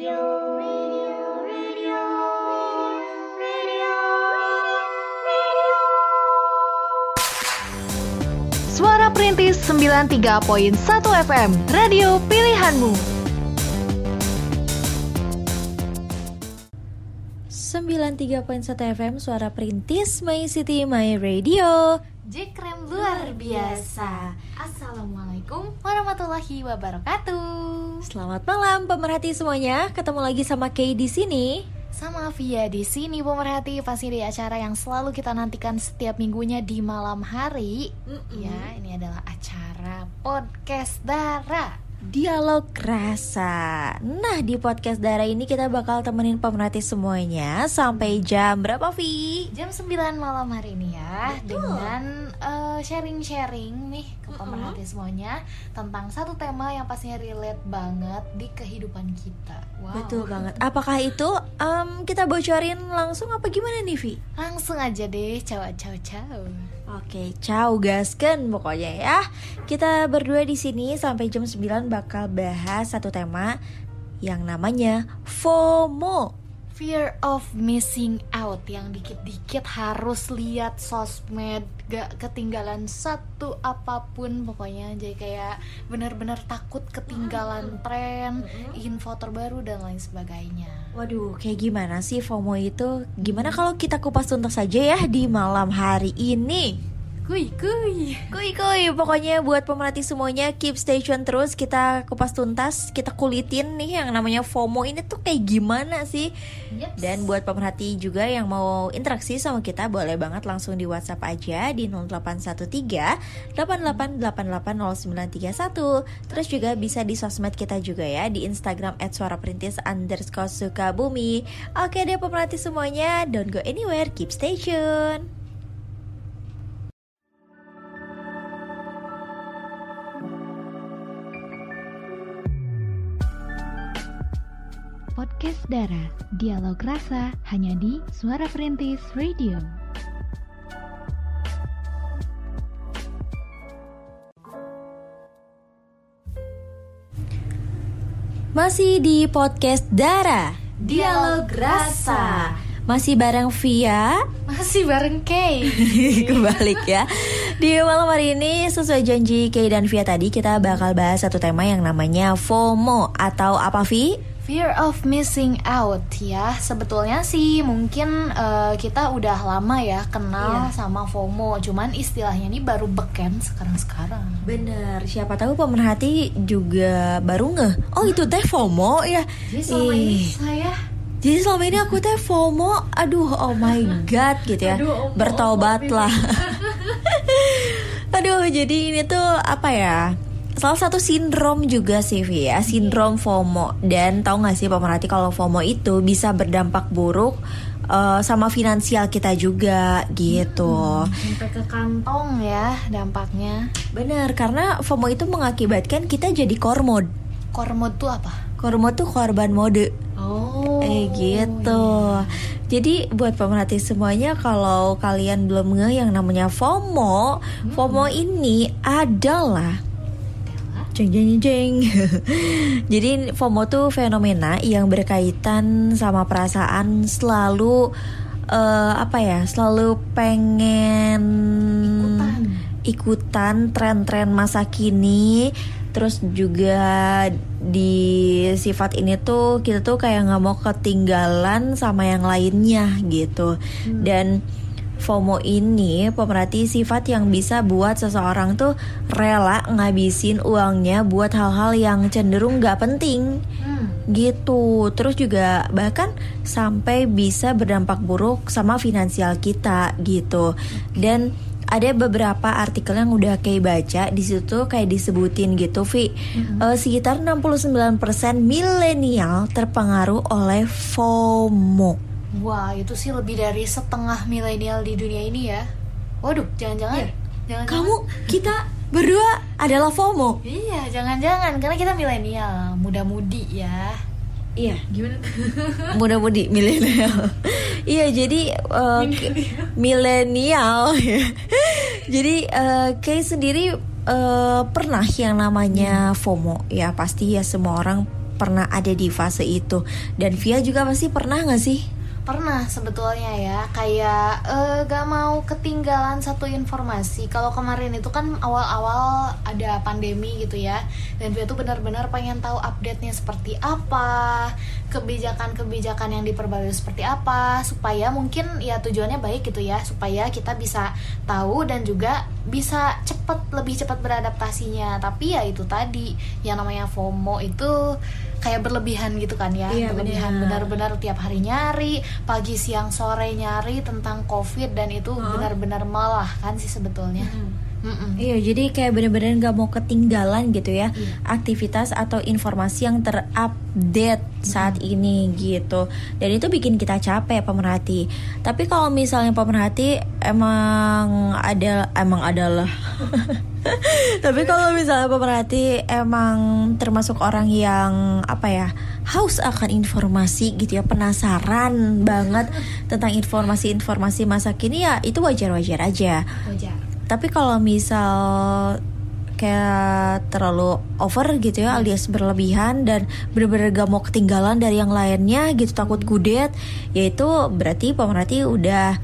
Suara Perintis 93.1 FM, radio pilihanmu. 93.1 FM Suara Perintis My City My Radio. Jekrem luar biasa. Assalamualaikum warahmatullahi wabarakatuh Selamat malam pemerhati semuanya. Ketemu lagi sama Kay di sini. Sama Via di sini pemerhati. Pasti di acara yang selalu kita nantikan setiap minggunya di malam hari. Ya ini adalah acara podcast Dara Dialog Rasa. Nah di podcast Dara ini kita bakal temenin pemerhati semuanya. Sampai jam berapa Vi? Jam 9 malam hari ini ya Dengan eh, sharing-sharing nih ke pemerhati semuanya Tentang satu tema yang pastinya relate banget di kehidupan kita. Wow. Betul banget. Apakah itu em, kita bocorin langsung apa gimana nih Vi? Langsung aja deh, ciao ciao ciao. Oke, ciao gasken pokoknya ya. Kita berdua di sini sampai jam 9 bakal bahas satu tema yang namanya FOMO. Fear of missing out yang dikit-dikit harus lihat sosmed, gak ketinggalan satu apa pun pokoknya jadi kayak benar-benar takut ketinggalan tren, info terbaru dan lain sebagainya. Waduh, kayak gimana sih FOMO itu? Gimana kalau kita kupas tuntas saja ya di malam hari ini? Kuy kuy. Kuy kuy, pokoknya buat pemerhati semuanya keep stay tune terus. Kita kupas tuntas, kita kulitin nih yang namanya FOMO. Ini tuh kayak gimana sih? Yeps. Dan buat pemerhati juga yang mau interaksi sama kita boleh banget langsung di WhatsApp aja di 0813 88880931 Terus juga bisa di sosmed kita juga ya di Instagram @suaraperintis underscore sukabumi. Oke deh pemerhati semuanya, don't go anywhere, keep stay tune Podcast Dara, dialog rasa hanya di Suara Perintis Radio. Masih di podcast Dara Dialog rasa. Masih bareng Via Masih bareng Kay. Kebalik ya Di malam hari ini sesuai janji Kay dan Via tadi Kita bakal bahas satu tema yang namanya FOMO Atau apa Vi? Fear of missing out ya. Sebetulnya sih mungkin eh, kita udah lama ya kenal sama FOMO. Cuman istilahnya ini baru beken sekarang-sekarang. Bener, siapa tahu pemerhati juga baru ngeh. Oh itu teh FOMO ya? Jadi selama ini Ih, saya Jadi selama ini aku teh FOMO. Aduh oh my god gitu ya. Aduh, om- Bertobatlah Aduh jadi ini tuh apa ya Salah satu sindrom juga sih ya. Sindrom FOMO. Dan tahu gak sih pemerhati kalau FOMO itu bisa berdampak buruk eh, Sama finansial kita juga gitu. Sampai ke kantong ya dampaknya. Bener karena FOMO itu mengakibatkan kita jadi kormod. Kormod tuh apa? Kormod tuh korban mode. Oh. Eh gitu. Jadi buat pemerhati semuanya kalau kalian belum ngeh yang namanya FOMO, FOMO ini adalah jeng jeng jeng. Jadi FOMO tuh fenomena yang berkaitan sama perasaan selalu eh, apa ya? Selalu pengen Ikutan. ikutan tren-tren masa kini terus juga di sifat ini tuh kita tuh kayak nggak mau ketinggalan sama yang lainnya gitu dan FOMO ini pemerhati sifat yang bisa buat seseorang tuh rela ngabisin uangnya buat hal-hal yang cenderung nggak penting. Hmm. gitu. Terus juga bahkan sampai bisa berdampak buruk sama finansial kita gitu. Dan ada beberapa artikel yang udah kayak baca di situ kayak disebutin gitu Vi Eh, sekitar 69% milenial terpengaruh oleh FOMO Wah itu sih lebih dari setengah milenial di dunia ini ya. Waduh jangan-jangan jangan kamu kita berdua adalah FOMO. Iya jangan-jangan karena kita milenial muda-mudi ya. Iya. Gimana? Muda-mudi milenial. iya, jadi eh, milenial. ya. jadi eh, kayak sendiri eh, pernah yang namanya FOMO? Ya pasti ya semua orang pernah ada di fase itu. Dan Via juga pasti pernah nggak sih? Pernah sebetulnya ya kayak eh, gak mau ketinggalan satu informasi. Kalau kemarin itu kan awal-awal ada pandemi gitu ya dan dia tuh benar-benar pengen tahu update-nya seperti apa kebijakan-kebijakan yang diperbarui seperti apa supaya mungkin ya tujuannya baik gitu ya supaya kita bisa tahu dan juga bisa cepet lebih cepat beradaptasinya. Tapi ya itu tadi yang namanya FOMO itu kayak berlebihan gitu kan ya Iya, berlebihan. benar. benar-benar tiap hari nyari pagi siang sore nyari tentang covid dan itu benar-benar malah kan sih sebetulnya Mm-mm. Iya, jadi kayak bener-bener nggak mau ketinggalan gitu ya Iya. aktivitas atau informasi yang terupdate saat ini gitu. Dan itu bikin kita capek pemerhati. Tapi kalau misalnya pemerhati emang ada emang adalah. Tapi kalau misalnya pemerhati emang termasuk orang yang apa ya haus akan informasi gitu ya penasaran banget tentang informasi-informasi masa kini ya itu wajar-wajar aja. wajar Tapi kalau misal kayak terlalu over gitu ya alias berlebihan dan bener-bener gak mau ketinggalan dari yang lainnya gitu takut kudet yaitu berarti pemerhati udah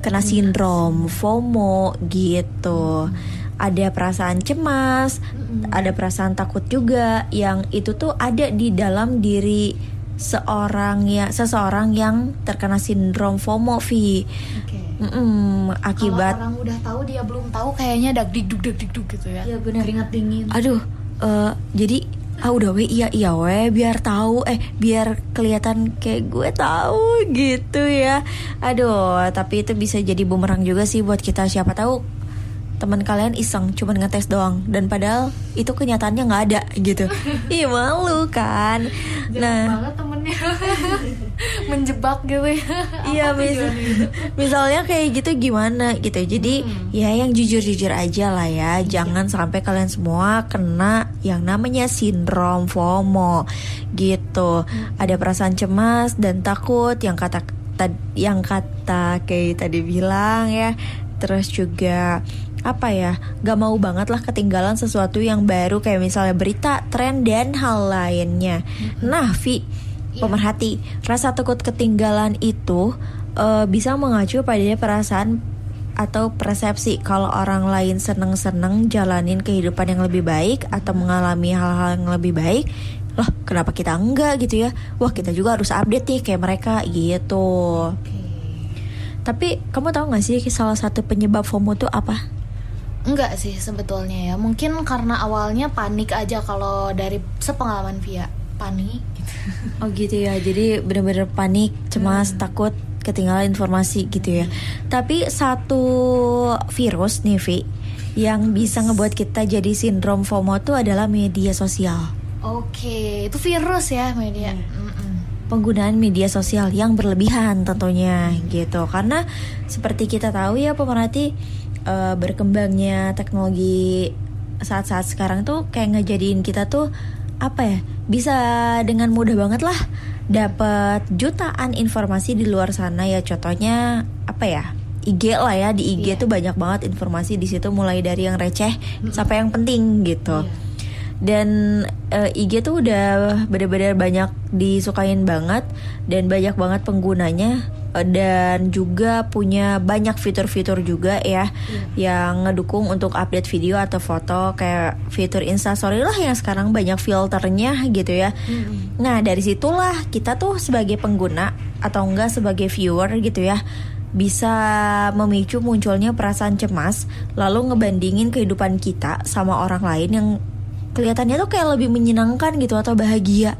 kena sindrom FOMO gitu. Ada perasaan cemas ada perasaan takut juga yang itu tuh ada di dalam diri seorang ya seseorang yang terkena sindrom FOMO Vi oke. Mm-mm, akibat kalau orang udah tahu dia belum tahu kayaknya dak dikduk dak dikduk gitu ya. Iya, benar. keringat dingin. Aduh eh, jadi ah udah we iya iya we biar tahu eh biar kelihatan kayak gue tahu gitu ya. Aduh tapi itu bisa jadi bumerang juga sih buat kita. Siapa tahu teman kalian iseng cuman ngetes doang. Dan padahal itu kenyataannya nggak ada gitu. Ih malu kan? Jangan nah. banget temennya. Menjebak gitu ya. Iya mis- gitu? misalnya kayak gitu gimana gitu. Jadi Hmm. ya yang jujur-jujur aja lah ya. Jangan sampai kalian semua kena yang namanya sindrom FOMO gitu. Ada perasaan cemas dan takut yang kata yang kata kayak tadi bilang ya terus juga apa ya gak mau banget lah ketinggalan sesuatu yang baru kayak misalnya berita tren dan hal lainnya. Nah Vi Iya. pemerhati rasa takut ketinggalan itu eh, bisa mengacu pada perasaan atau persepsi kalau orang lain seneng-seneng jalanin kehidupan yang lebih baik atau mengalami hal-hal yang lebih baik. Loh kenapa kita enggak gitu ya? Wah kita juga harus update nih kayak mereka gitu. Oke. Tapi kamu tahu nggak sih salah satu penyebab FOMO tuh apa Enggak sih sebetulnya ya Mungkin karena awalnya panik aja Kalau dari sepengalaman Via Panik gitu. Oh gitu ya, jadi bener-bener panik, cemas, takut ketinggalan informasi gitu ya. Tapi satu virus nih Vi, yang bisa ngebuat kita jadi sindrom FOMO tuh adalah media sosial. Oke Itu virus ya media Mm-mm. Penggunaan media sosial yang berlebihan tentunya gitu. Karena seperti kita tahu ya pemerhati eh, berkembangnya teknologi saat-saat sekarang tuh kayak ngejadiin kita tuh apa ya bisa dengan mudah banget lah dapat jutaan informasi di luar sana ya contohnya apa ya IG lah ya di IG Iya. tuh banyak banget informasi di situ mulai dari yang receh sampai yang penting gitu Iya. Dan eh, IG tuh udah bener-bener banyak disukain banget dan banyak banget penggunanya eh, dan juga punya banyak fitur-fitur juga ya yang ngedukung untuk update video atau foto kayak fitur Instastory lah yang sekarang banyak filternya gitu ya. Nah dari situlah kita tuh sebagai pengguna atau enggak sebagai viewer gitu ya bisa memicu munculnya perasaan cemas lalu ngebandingin kehidupan kita sama orang lain yang kelihatannya tuh kayak lebih menyenangkan gitu atau bahagia.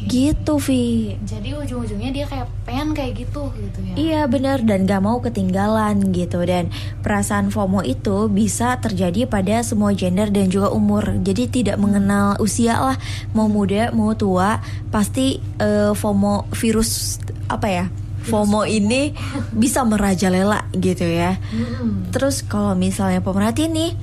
Gitu Vi. Jadi ujung-ujungnya dia kayak pengen kayak gitu gitu ya? Iya benar dan gak mau ketinggalan gitu. Dan perasaan FOMO itu bisa terjadi pada semua gender dan juga umur. Jadi tidak mengenal usia lah. Mau muda mau tua pasti eh, FOMO virus apa ya FOMO ini bisa merajalela gitu ya. Mm-mm. terus kalau misalnya pemerhati nih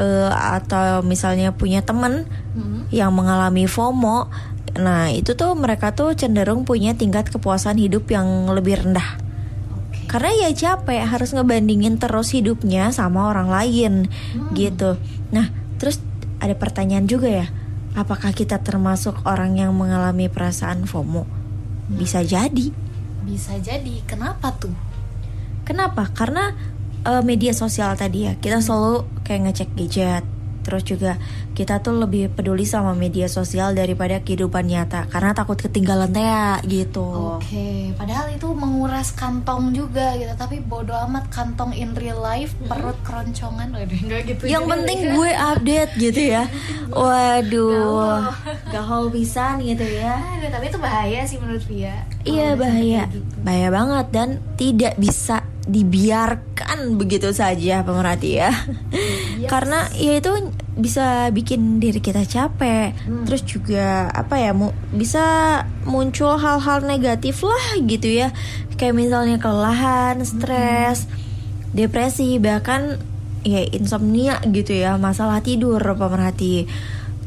eh, atau misalnya punya temen Mm-mm. yang mengalami FOMO nah itu tuh mereka tuh cenderung punya tingkat kepuasan hidup yang lebih rendah karena ya capek harus ngebandingin terus hidupnya sama orang lain gitu. Nah, terus ada pertanyaan juga ya. apakah kita termasuk orang yang mengalami perasaan FOMO? Bisa jadi. Bisa jadi. Kenapa tuh? Kenapa? Karena eh, media sosial tadi ya, kita selalu kayak ngecek gadget. Terus juga kita tuh lebih peduli sama media sosial daripada kehidupan nyata karena takut ketinggalan teh gitu. Oke, padahal itu menguras kantong juga gitu. Tapi bodo amat kantong in real life, perut keroncongan, waduh enggak gitu. Yang juga penting ya. gue update gitu ya. Waduh, gaul pisan gitu ya. Aduh, tapi itu bahaya sih menurut Via. Iya bahaya, gitu. bahaya banget dan tidak bisa dibiarkan begitu saja pemerhati ya. Karena ya itu bisa bikin diri kita capek. Terus juga apa ya, mu- bisa muncul hal-hal negatif lah gitu ya. Kayak misalnya kelelahan, stres, depresi, bahkan ya insomnia gitu ya, masalah tidur pemerhati.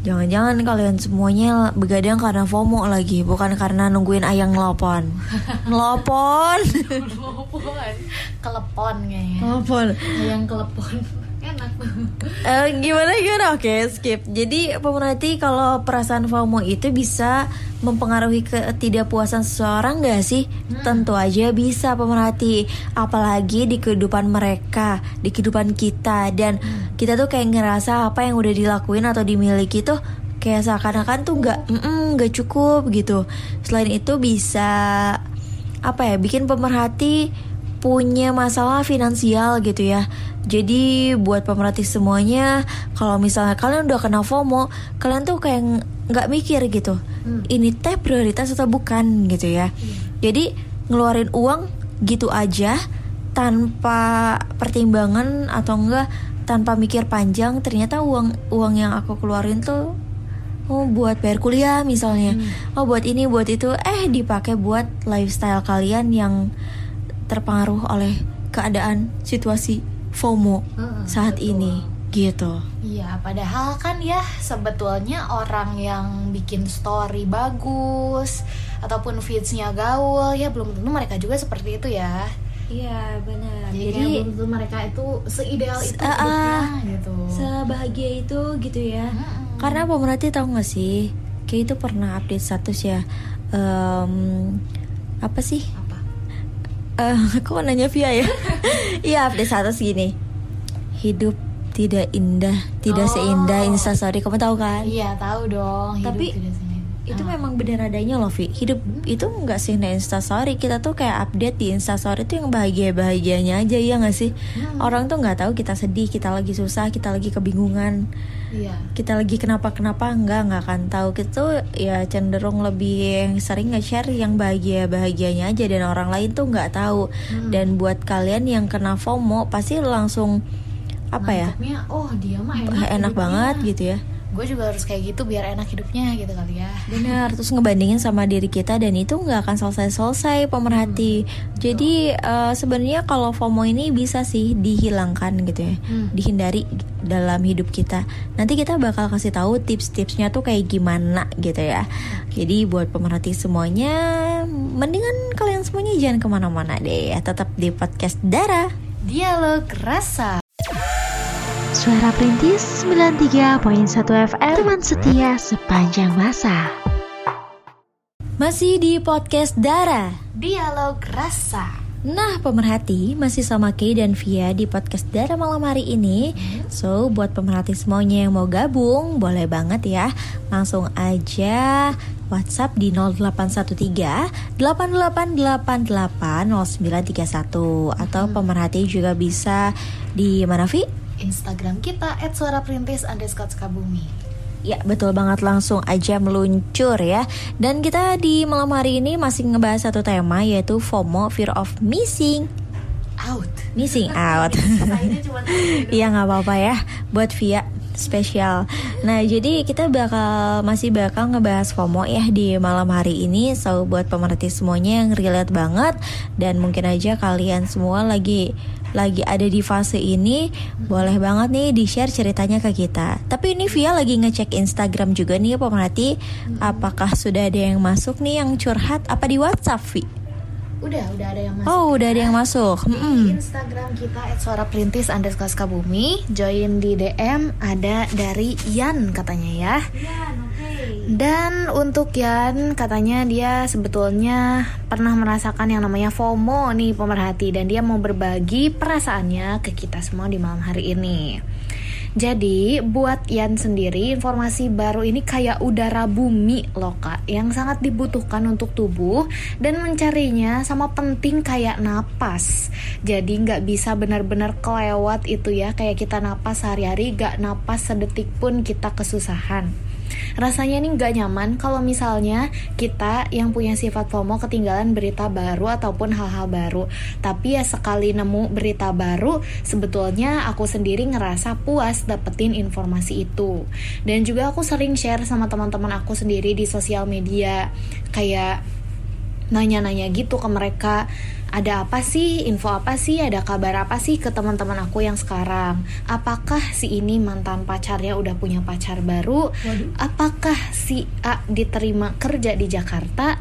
Jangan-jangan kalian semuanya begadang karena FOMO lagi, bukan karena nungguin ayang ngelopon. Ngelopon. Kelepon, kayaknya. Ngelopon. Yang kelepon. Enak. Eh, gimana gimana? Oke, skip. Jadi pemerhati kalau perasaan FOMO itu bisa mempengaruhi ketidakpuasan seseorang gak sih? Tentu aja bisa pemerhati. Apalagi di kehidupan mereka, di kehidupan kita dan kita tuh kayak ngerasa apa yang udah dilakuin atau dimiliki tuh kayak seakan-akan tuh nggak mm, nggak cukup gitu. Selain itu bisa apa ya bikin pemerhati punya masalah finansial gitu ya. Jadi buat pemerhati semuanya, kalau misalnya kalian udah kena FOMO, kalian tuh kayak ng- nggak mikir gitu. Ini teh prioritas atau bukan gitu ya. Jadi ngeluarin uang gitu aja tanpa pertimbangan atau enggak tanpa mikir panjang, ternyata uang uang yang aku keluarin tuh Oh buat bayar kuliah misalnya Oh buat ini buat itu Eh dipakai buat lifestyle kalian yang terpengaruh oleh keadaan situasi FOMO Heeh, saat betul. ini gitu Iya, padahal kan ya sebetulnya orang yang bikin story bagus ataupun feedsnya gaul ya belum tentu mereka juga seperti itu ya. Iya benar Jadi, kayak belum tentu mereka itu seideal itu ah, hidupnya gitu. sebahagia itu gitu ya Mm-mm. Karena pemerhati tahu gak sih Kayak itu pernah update status ya Em, Apa sih Apa? Eh, Kok nanya via ya Iya update status gini Hidup tidak indah Tidak Oh. seindah instastory Kamu tahu kan Iya tahu dong. hidup Tapi tidak. Itu Ah. memang bener adanya loh Vi Hidup itu nggak sih di instastory Kita tuh kayak update di instastory itu yang bahagia-bahagianya aja ya nggak sih Hmm. Orang tuh nggak tahu kita sedih Kita lagi susah Kita lagi kebingungan Iya. kita lagi kenapa-kenapa enggak nggak akan tahu kita tuh ya cenderung lebih sering nge-share yang bahagia-bahagianya aja dan orang lain tuh nggak tahu Hmm. dan buat kalian yang kena FOMO pasti langsung apa ya Nangkepnya, oh dia mah enak, enak, hidupnya. banget gitu ya Gue juga harus kayak gitu biar enak hidupnya gitu kali ya. benar terus ngebandingin sama diri kita dan itu nggak akan selesai-selesai pemerhati jadi eh, sebenarnya kalau FOMO ini bisa sih dihilangkan gitu ya Hmm. dihindari dalam hidup kita. Nanti kita bakal kasih tahu tips-tipsnya tuh kayak gimana gitu ya. Jadi buat pemerhati semuanya, mendingan kalian semuanya jangan ke mana-mana deh ya. Tetap di podcast Dara. Dialog rasa. Suara Perintis 93.1 FM Teman setia sepanjang masa Masih di podcast Dara. Dialog rasa. Nah, pemerhati masih sama Kay dan Via di podcast Dara malam hari ini. So, buat pemerhati semuanya yang mau gabung, boleh banget ya. Langsung aja WhatsApp di 0813 8888 0931 atau pemerhati juga bisa di mana Vi? Instagram kita @suaraperintis underscore Sukabumi. Ya betul banget langsung aja meluncur ya Dan kita di malam hari ini masih ngebahas satu tema yaitu FOMO Fear of Missing Out. Missing out Iya nggak apa-apa ya buat Via spesial. Nah jadi kita bakal masih bakal ngebahas FOMO ya di malam hari ini. So buat pemerhati semuanya yang relate banget dan mungkin aja kalian semua lagi lagi ada di fase ini, boleh banget nih di share ceritanya ke kita. Tapi ini Via lagi ngecek Instagram juga nih pemerhati. Apakah sudah ada yang masuk nih yang curhat? Apa di WhatsApp Vi? Udah, udah ada yang masuk. Oh udah ada yang masuk. Di. Instagram kita @suaraperintis underscore Sukabumi Join di DM ada dari Ian katanya ya oke. Dan untuk Yan, katanya dia sebetulnya pernah merasakan yang namanya FOMO nih pemerhati. Dan dia mau berbagi perasaannya ke kita semua di malam hari ini. Jadi buat Yan sendiri informasi baru ini kayak udara bumi loh kak. Yang sangat dibutuhkan untuk tubuh Dan mencarinya sama penting kayak napas. Jadi nggak bisa benar-benar kelewat itu ya. Kayak kita napas sehari-hari gak napas sedetik pun kita kesusahan rasanya ini nggak nyaman kalau misalnya kita yang punya sifat FOMO ketinggalan berita baru ataupun hal-hal baru. Tapi ya sekali nemu berita baru, sebetulnya aku sendiri ngerasa puas dapetin informasi itu. Dan juga aku sering share sama teman-teman aku sendiri di sosial media kayak nanya-nanya gitu ke mereka ada apa sih, info apa sih, ada kabar apa sih ke teman-teman aku yang sekarang? Apakah si ini mantan pacarnya udah punya pacar baru? Apakah si A diterima kerja di Jakarta?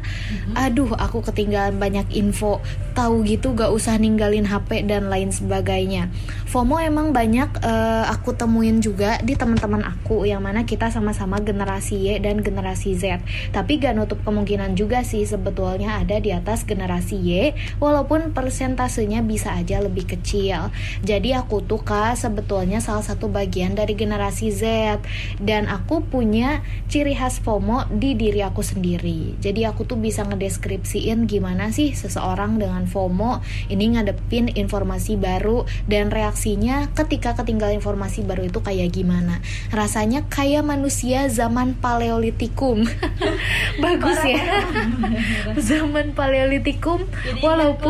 Aduh, aku ketinggalan banyak info. Tahu gitu gak usah ninggalin HP dan lain sebagainya. FOMO emang banyak eh, aku temuin juga di teman-teman aku yang mana kita sama-sama generasi Y dan generasi Z. Tapi gak nutup kemungkinan juga sih sebetulnya ada di atas generasi Y walaupun persentasenya bisa aja lebih kecil. Jadi aku tuh kak sebetulnya salah satu bagian dari generasi Z dan aku punya ciri khas FOMO di diri aku sendiri. Jadi aku tuh bisa ngedeskripsiin gimana sih seseorang dengan FOMO ini ngadepin informasi baru dan reaksinya ketika ketinggalan informasi baru itu kayak gimana. Rasanya kayak manusia zaman paleolitikum. Bagus ya. zaman paleolitikum walaupun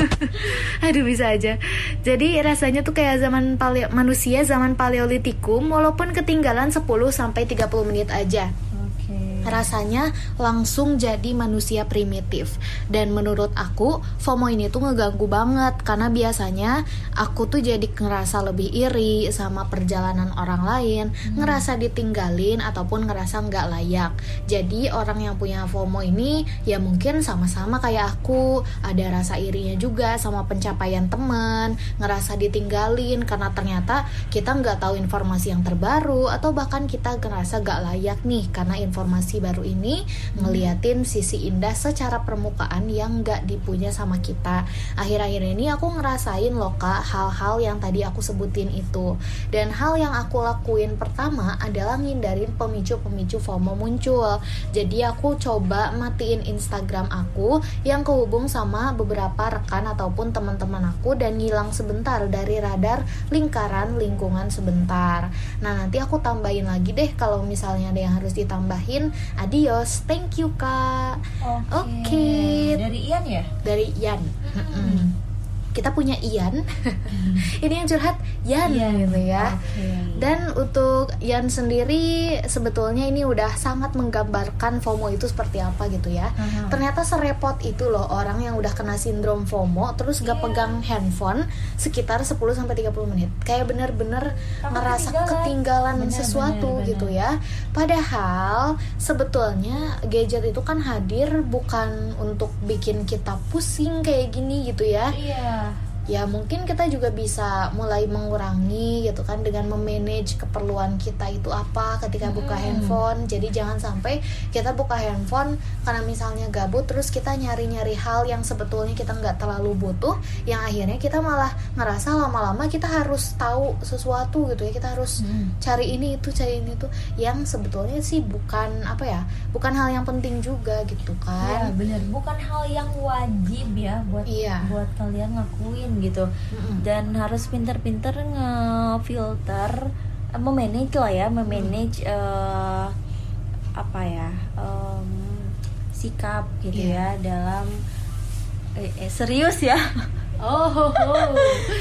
aduh bisa aja. Jadi rasanya tuh kayak zaman paleo manusia zaman paleolitikum walaupun ketinggalan 10 sampai 30 menit aja rasanya langsung jadi manusia primitif. Dan menurut aku FOMO ini tuh ngeganggu banget karena biasanya aku tuh jadi ngerasa lebih iri sama perjalanan orang lain ngerasa ditinggalin ataupun ngerasa nggak layak. Jadi orang yang punya FOMO ini ya mungkin sama-sama kayak aku. Ada rasa irinya juga sama pencapaian teman ngerasa ditinggalin karena ternyata kita nggak tahu informasi yang terbaru atau bahkan kita ngerasa nggak layak nih karena informasi baru ini ngeliatin sisi indah secara permukaan yang nggak dipunya sama kita. Akhir-akhir ini aku ngerasain loh kak hal-hal yang tadi aku sebutin itu. Dan hal yang aku lakuin pertama adalah ngindarin pemicu-pemicu FOMO muncul. Jadi aku coba matiin Instagram aku yang kehubung sama beberapa rekan ataupun teman-teman aku dan ngilang sebentar dari radar lingkaran lingkungan sebentar. Nah nanti aku tambahin lagi deh kalau misalnya ada yang harus ditambahin adios thank you kak Oke. Dari Ian ya? dari Yan Mm-mm. Kita punya Ian ini yang curhat Yan Ian. gitu ya Oke. dan untuk Yan sendiri sebetulnya ini udah sangat menggambarkan FOMO itu seperti apa gitu ya Aha. ternyata serepot itu loh orang yang udah kena sindrom FOMO terus gak pegang handphone sekitar 10 sampai 30 menit kayak bener-bener Takut ngerasa ketinggalan. ketinggalan Bener, sesuatu bener, gitu bener. ya padahal sebetulnya gadget itu kan hadir bukan untuk bikin kita pusing kayak gini gitu ya Iya. Ya mungkin kita juga bisa mulai mengurangi gitu kan dengan memanage keperluan kita itu apa ketika buka Hmm. handphone jadi jangan sampai kita buka handphone karena misalnya gabut terus kita nyari-nyari hal yang sebetulnya kita nggak terlalu butuh yang akhirnya kita malah ngerasa lama-lama kita harus tahu sesuatu gitu ya kita harus Hmm. cari ini itu cari ini itu yang sebetulnya sih bukan apa ya bukan hal yang penting juga gitu Iya kan bener, bukan hal yang wajib ya buat Iya. buat kalian ngakuin gitu. Dan harus pinter-pinter ngefilter, eh, memanage lah ya, memanage eh, apa ya em, sikap gitu Iya. ya dalam eh, eh, serius ya. oh.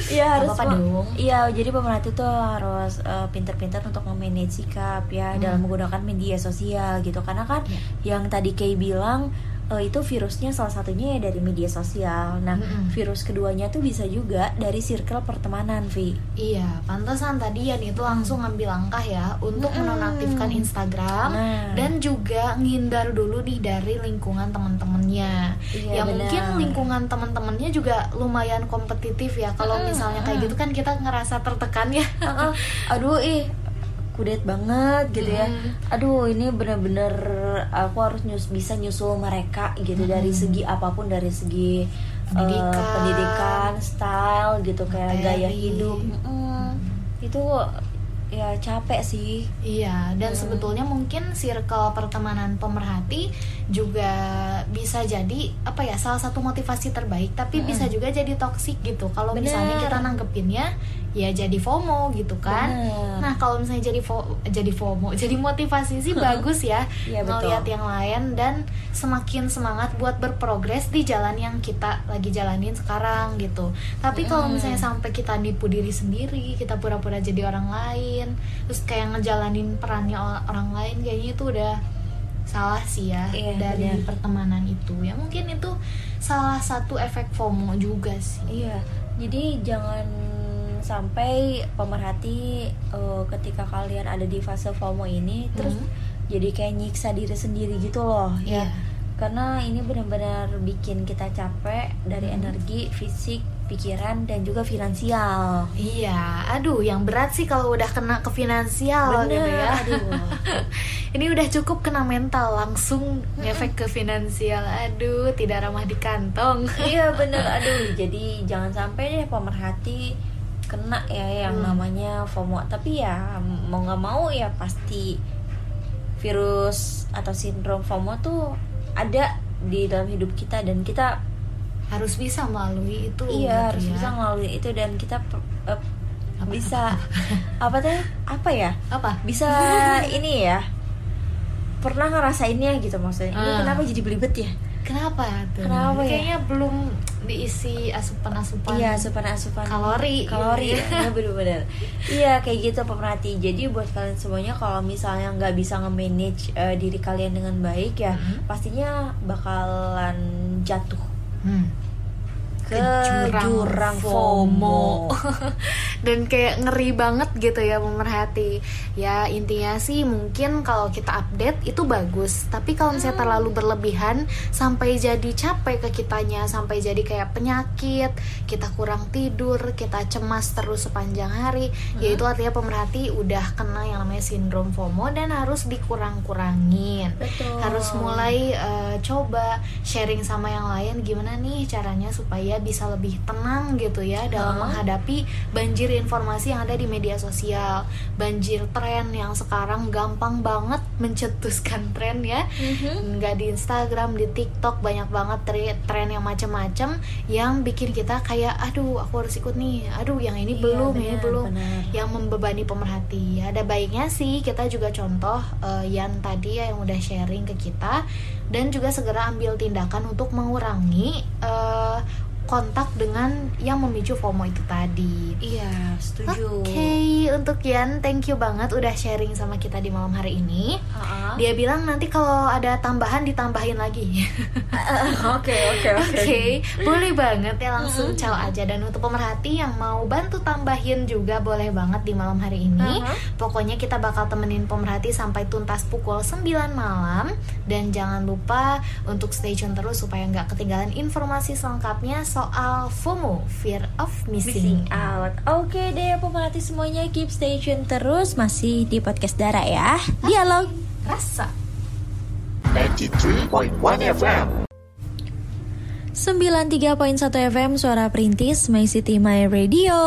Iya harus me- dong. Iya jadi pemerhati tuh harus eh, pinter-pinter untuk memanage sikap ya Hmm. dalam menggunakan media sosial gitu karena kan Iya. yang tadi Kay bilang eh, itu virusnya salah satunya ya dari media sosial. Nah Mm-mm. virus keduanya tuh bisa juga dari circle pertemanan Vi. Iya, pantesan tadi Yan itu langsung ngambil langkah ya untuk Mm-mm. menonaktifkan Instagram Nah. dan juga ngindar dulu nih dari lingkungan teman-temannya. Iya, ya benar. mungkin lingkungan teman-temannya juga lumayan kompetitif ya. Kalau Mm-mm, misalnya kayak gitu kan kita ngerasa tertekan ya. Aduh ih kudet banget gitu ya Mm. aduh ini bener-bener aku harus nyus bisa nyusul mereka gitu dari segi apa pun dari segi eh, Pendidikan. pendidikan style gitu kayak gaya Materi. hidup Mm-mm. itu ya capek sih Iya, dan Hmm. sebetulnya mungkin circle pertemanan pemerhati juga bisa jadi apa ya salah satu motivasi terbaik, tapi Mm-mm. bisa juga jadi toksik gitu. Kalau misalnya kita nanggepinnya ya jadi FOMO gitu kan. Bener. Nah, kalau misalnya jadi fo jadi FOMO, jadi motivasi sih bagus ya. Betul. Ngeliat yang lain dan semakin semangat buat berprogres di jalan yang kita lagi jalanin sekarang gitu. Tapi kalau misalnya sampai kita nipu diri sendiri, kita pura-pura jadi orang lain, terus kayak ngejalanin perannya orang lain kayaknya itu udah salah sih ya Iya, dari benar. pertemanan itu. Ya mungkin itu salah satu efek FOMO juga sih. Iya, jadi jangan sampai pemerhati eh, ketika kalian ada di fase FOMO ini terus Hmm. jadi kayak nyiksa diri sendiri gitu loh ya. Iya. Karena ini benar-benar bikin kita capek dari Hmm. energi, fisik, pikiran dan juga finansial. Iya, aduh yang berat sih kalau udah kena ke finansial gitu Bener, ya. aduh. Ini udah cukup kena mental langsung ngefek ke finansial. Aduh, tidak ramah di kantong. iya bener, aduh. Jadi jangan sampai deh pemerhati kena ya yang Hmm. namanya FOMO. Tapi ya mau nggak mau ya pasti virus atau sindrom FOMO tuh ada di dalam hidup kita dan kita Harus bisa melalui itu. iya gitu harus ya. bisa melalui itu dan kita eh, Apa? bisa apa teh apa ya apa? bisa ini ya pernah ngerasainnya gitu maksudnya ini Ah. kenapa jadi belibet ya Kenapa tuh? Kenapa ya? Kayaknya belum diisi asupan-asupan. iya asupan asupan kalori. kalori ya bener-bener iya kayak gitu pemerhati jadi buat kalian semuanya kalau misalnya nggak bisa nge-manage eh, diri kalian dengan baik ya Mhm. pastinya bakalan jatuh Hmm. ke jurang, FOMO. dan kayak ngeri banget gitu ya pemerhati. Ya intinya sih mungkin kalau kita update itu bagus. Tapi kalau misalnya terlalu berlebihan sampai jadi capek ke kitanya sampai jadi kayak penyakit kita kurang tidur kita cemas terus sepanjang hari ya itu artinya pemerhati udah kena yang namanya sindrom FOMO dan harus dikurang-kurangin. Betul. Harus mulai eh, coba sharing sama yang lain gimana nih caranya supaya bisa lebih tenang gitu ya dalam Hah? menghadapi banjir informasi yang ada di media sosial. Banjir tren yang sekarang gampang banget mencetuskan tren ya. Mhm. nggak di Instagram di TikTok banyak banget tre- tren yang macem-macem yang bikin kita kayak aduh aku harus ikut nih. Aduh yang ini Iya, belum ini benar, belum. benar. yang membebani pemerhati. Ada baiknya sih kita juga contoh eh, Yan tadi ya yang udah sharing ke kita. Dan juga segera ambil tindakan untuk mengurangi eh, kontak dengan yang memicu FOMO itu tadi. iya setuju Oke, untuk Yan, thank you banget udah sharing sama kita di malam hari ini. Ha-ha. Dia bilang nanti kalau ada tambahan ditambahin lagi. oke oke Oke, boleh banget ya langsung caw aja dan untuk pemerhati yang mau bantu tambahin juga boleh banget di malam hari ini. Aha. Pokoknya kita bakal temenin pemerhati sampai tuntas pukul 9 malam dan jangan lupa untuk stay tune terus supaya nggak ketinggalan informasi selengkapnya soal FOMO, fear of missing. Missing out. Oke deh pemerhati semuanya keep stay tune terus masih di podcast Dara ya. Dialog. Rasa 93.1 FM. 93.1 FM Suara Perintis My City My Radio.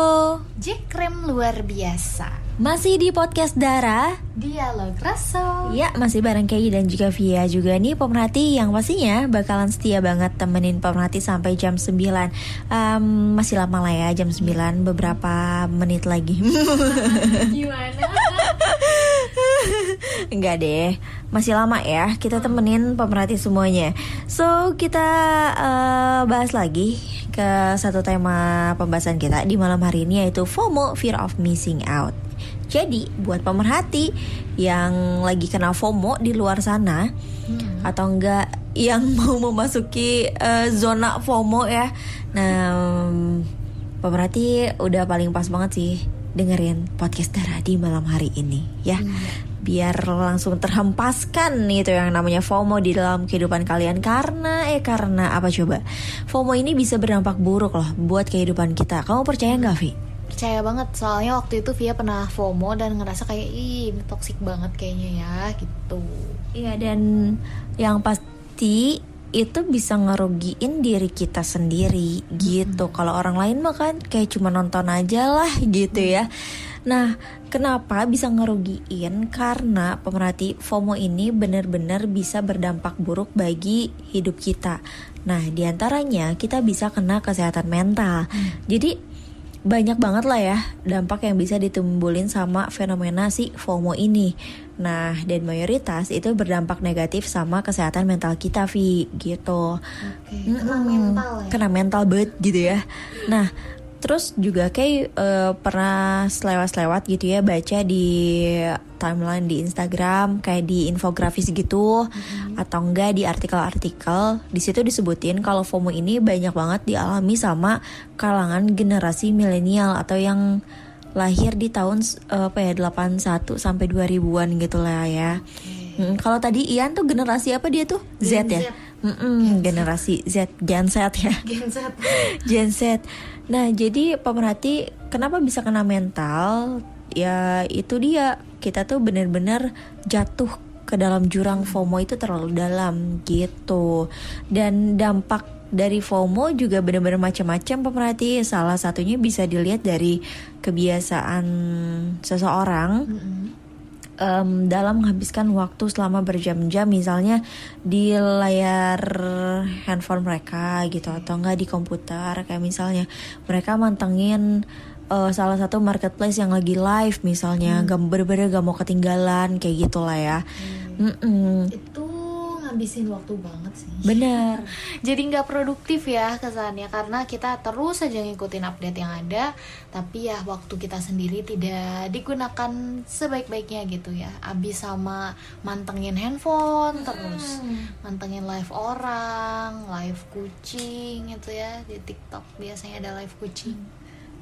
Jack Krem luar biasa. Masih di podcast Dara. Dialog rasa. Ya, masih bareng Kay dan juga Via juga nih pemerhati yang pastinya bakalan setia banget temenin pemerhati sampai jam 9 Em, Masih lama lah ya jam 9 beberapa menit lagi Gimana? Enggak deh, masih lama ya kita temenin pemerhati semuanya So kita eh, bahas lagi ke satu tema pembahasan kita di malam hari ini yaitu FOMO, Fear of Missing Out jadi buat pemerhati yang lagi kena FOMO di luar sana atau enggak yang mau memasuki eh, zona FOMO ya. Nah, em, pemerhati udah paling pas banget sih dengerin podcast Dara di malam hari ini ya. Biar langsung terhempaskan itu yang namanya FOMO di dalam kehidupan kalian karena eh karena apa coba? FOMO ini bisa berdampak buruk loh buat kehidupan kita. Kamu percaya nggak, Vi? Percaya banget soalnya waktu itu Via pernah FOMO dan ngerasa kayak ih ini toxic banget kayaknya ya gitu Iya dan yang pasti itu bisa ngerugiin diri kita sendiri gitu. Kalau orang lain mah kan kayak cuma nonton aja lah gitu ya. Nah, kenapa bisa ngerugiin? Karena pemerhati FOMO ini benar-benar bisa berdampak buruk bagi hidup kita. Nah, di antaranya kita bisa kena kesehatan mental. Jadi banyak banget lah ya dampak yang bisa ditimbulin sama fenomena si FOMO ini. Nah, dan mayoritas itu berdampak negatif sama kesehatan mental kita, Vi, gitu. Oke, kena mental ya Kena mental banget gitu ya. Nah, terus juga kayak eh, pernah selewat-selewat gitu ya baca di timeline di Instagram kayak di infografis gitu atau enggak di artikel-artikel di situ disebutin kalau FOMO ini banyak banget dialami sama kalangan generasi milenial atau yang lahir di tahun eh, apa ya 81 sampai 2000-an gitu lah ya. Mm, kalau tadi Ian tuh generasi apa dia tuh? Z Gen ya. Z. Mm-mm, generasi Z, Gen Z ya. Gen Z Gen Z. Nah, jadi pemerhati kenapa bisa kena mental? Ya itu dia. Kita tuh bener-bener jatuh ke dalam jurang FOMO itu terlalu dalam gitu. Dan dampak dari FOMO juga bener-bener macam-macam pemerhati. Salah satunya bisa dilihat dari kebiasaan seseorang em, dalam menghabiskan waktu selama berjam-jam misalnya di layar handphone mereka gitu atau enggak di komputer. Kayak misalnya mereka mantengin eh, salah satu marketplace yang lagi live misalnya gak bener-bener gak mau ketinggalan kayak gitulah ya. Mm-mm. itu ngabisin waktu banget sih. Bener. Jadi nggak produktif ya kesannya karena kita terus saja ngikutin update yang ada tapi ya waktu kita sendiri tidak digunakan sebaik-baiknya gitu ya. Abis sama mantengin handphone terus mantengin live orang live kucing itu ya. Di TikTok biasanya ada live kucing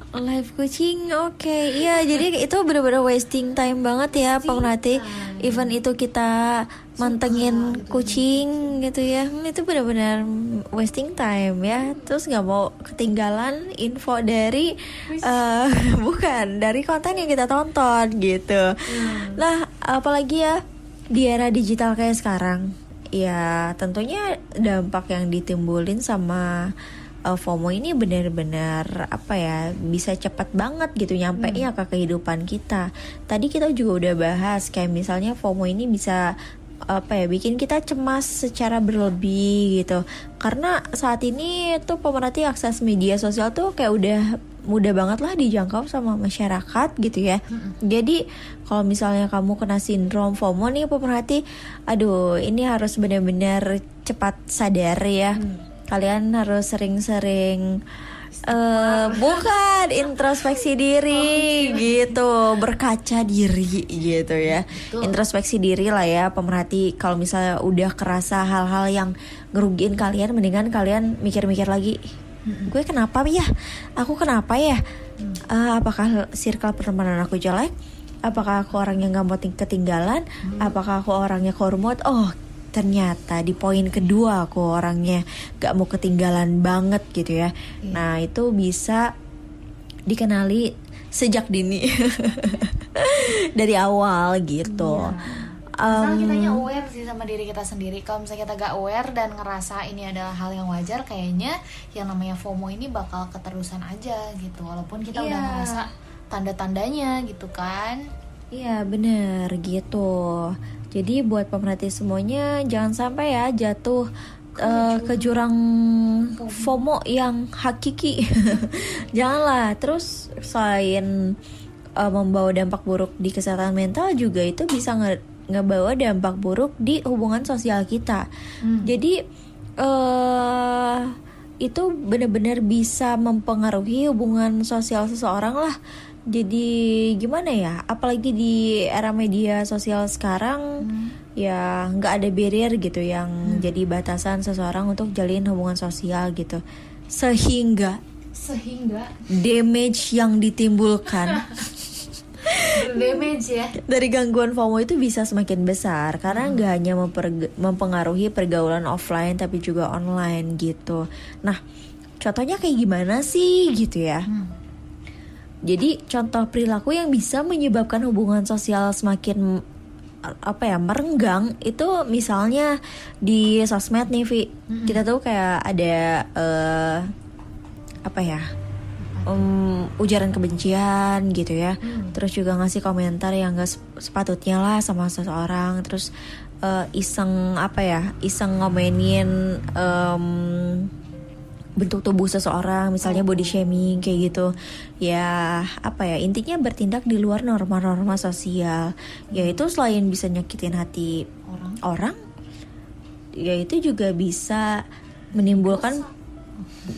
Live kucing, oke, iya. Jadi itu bener-bener wasting time banget ya, pemerhati. Even itu kita mantengin kucing gitu ya, hmm, itu bener-bener wasting time ya. Terus nggak mau ketinggalan info dari eh, bukan dari konten yang kita tonton gitu. Nah, apalagi ya di era digital kayak sekarang, ya tentunya dampak yang ditimbulin sama uh, FOMO ini benar-benar apa ya bisa cepat banget gitu nyampe ya ke kehidupan kita. Tadi kita juga udah bahas kayak misalnya FOMO ini bisa apa ya bikin kita cemas secara berlebih gitu. Karena saat ini tuh pemerhati akses media sosial tuh kayak udah mudah banget lah dijangkau sama masyarakat gitu ya. Jadi kalau misalnya kamu kena sindrom FOMO nih pemerhati aduh ini harus benar-benar cepat sadar ya kalian harus sering-sering eh bukan introspeksi diri gitu berkaca diri gitu ya. Introspeksi diri lah ya pemerhati. Kalau misalnya udah kerasa hal-hal yang ngerugiin kalian mendingan kalian mikir-mikir lagi. Gue kenapa ya? Aku kenapa ya? Eh, apakah circle pertemanan aku jelek? Apakah aku orang yang gak mau ting- ketinggalan? Apakah aku orangnya kormot? Oh ternyata di poin kedua aku orangnya gak mau ketinggalan banget gitu ya. Nah itu bisa dikenali sejak dini. Dari awal gitu. Misalnya Em, kitanya aware sih sama diri kita sendiri. Kalau misalnya kita gak aware dan ngerasa ini adalah hal yang wajar Kayaknya yang namanya FOMO ini bakal keterusan aja gitu. Walaupun kita udah Iya. ngerasa tanda-tandanya gitu kan. Iya bener gitu Jadi buat pemerhati semuanya jangan sampai ya jatuh eh, ke jurang FOMO yang hakiki. Janganlah. Terus selain eh, membawa dampak buruk di kesehatan mental juga itu bisa nge- ngebawa dampak buruk di hubungan sosial kita. Jadi eh itu benar-benar bisa mempengaruhi hubungan sosial seseorang lah. Jadi gimana ya? Apalagi di era media sosial sekarang, ya nggak ada barrier gitu yang jadi batasan seseorang untuk jalin hubungan sosial gitu. Sehingga Sehingga damage yang ditimbulkan damage ya dari gangguan FOMO itu bisa semakin besar karena nggak hanya memperge- mempengaruhi pergaulan offline tapi juga online gitu. Nah, contohnya kayak gimana sih gitu ya? Jadi contoh perilaku yang bisa menyebabkan hubungan sosial semakin apa ya merenggang itu misalnya di sosmed nih Vi. Kita tuh kayak ada eh, apa ya um, ujaran kebencian gitu ya. Terus juga ngasih komentar yang gak sep- sepatutnya lah sama seseorang. Terus eh, iseng apa ya iseng ngomenin em, bentuk tubuh seseorang misalnya body shaming kayak gitu ya apa ya intinya bertindak di luar norma-norma sosial yaitu selain bisa nyakitin hati Orang. orang ya itu juga bisa menimbulkan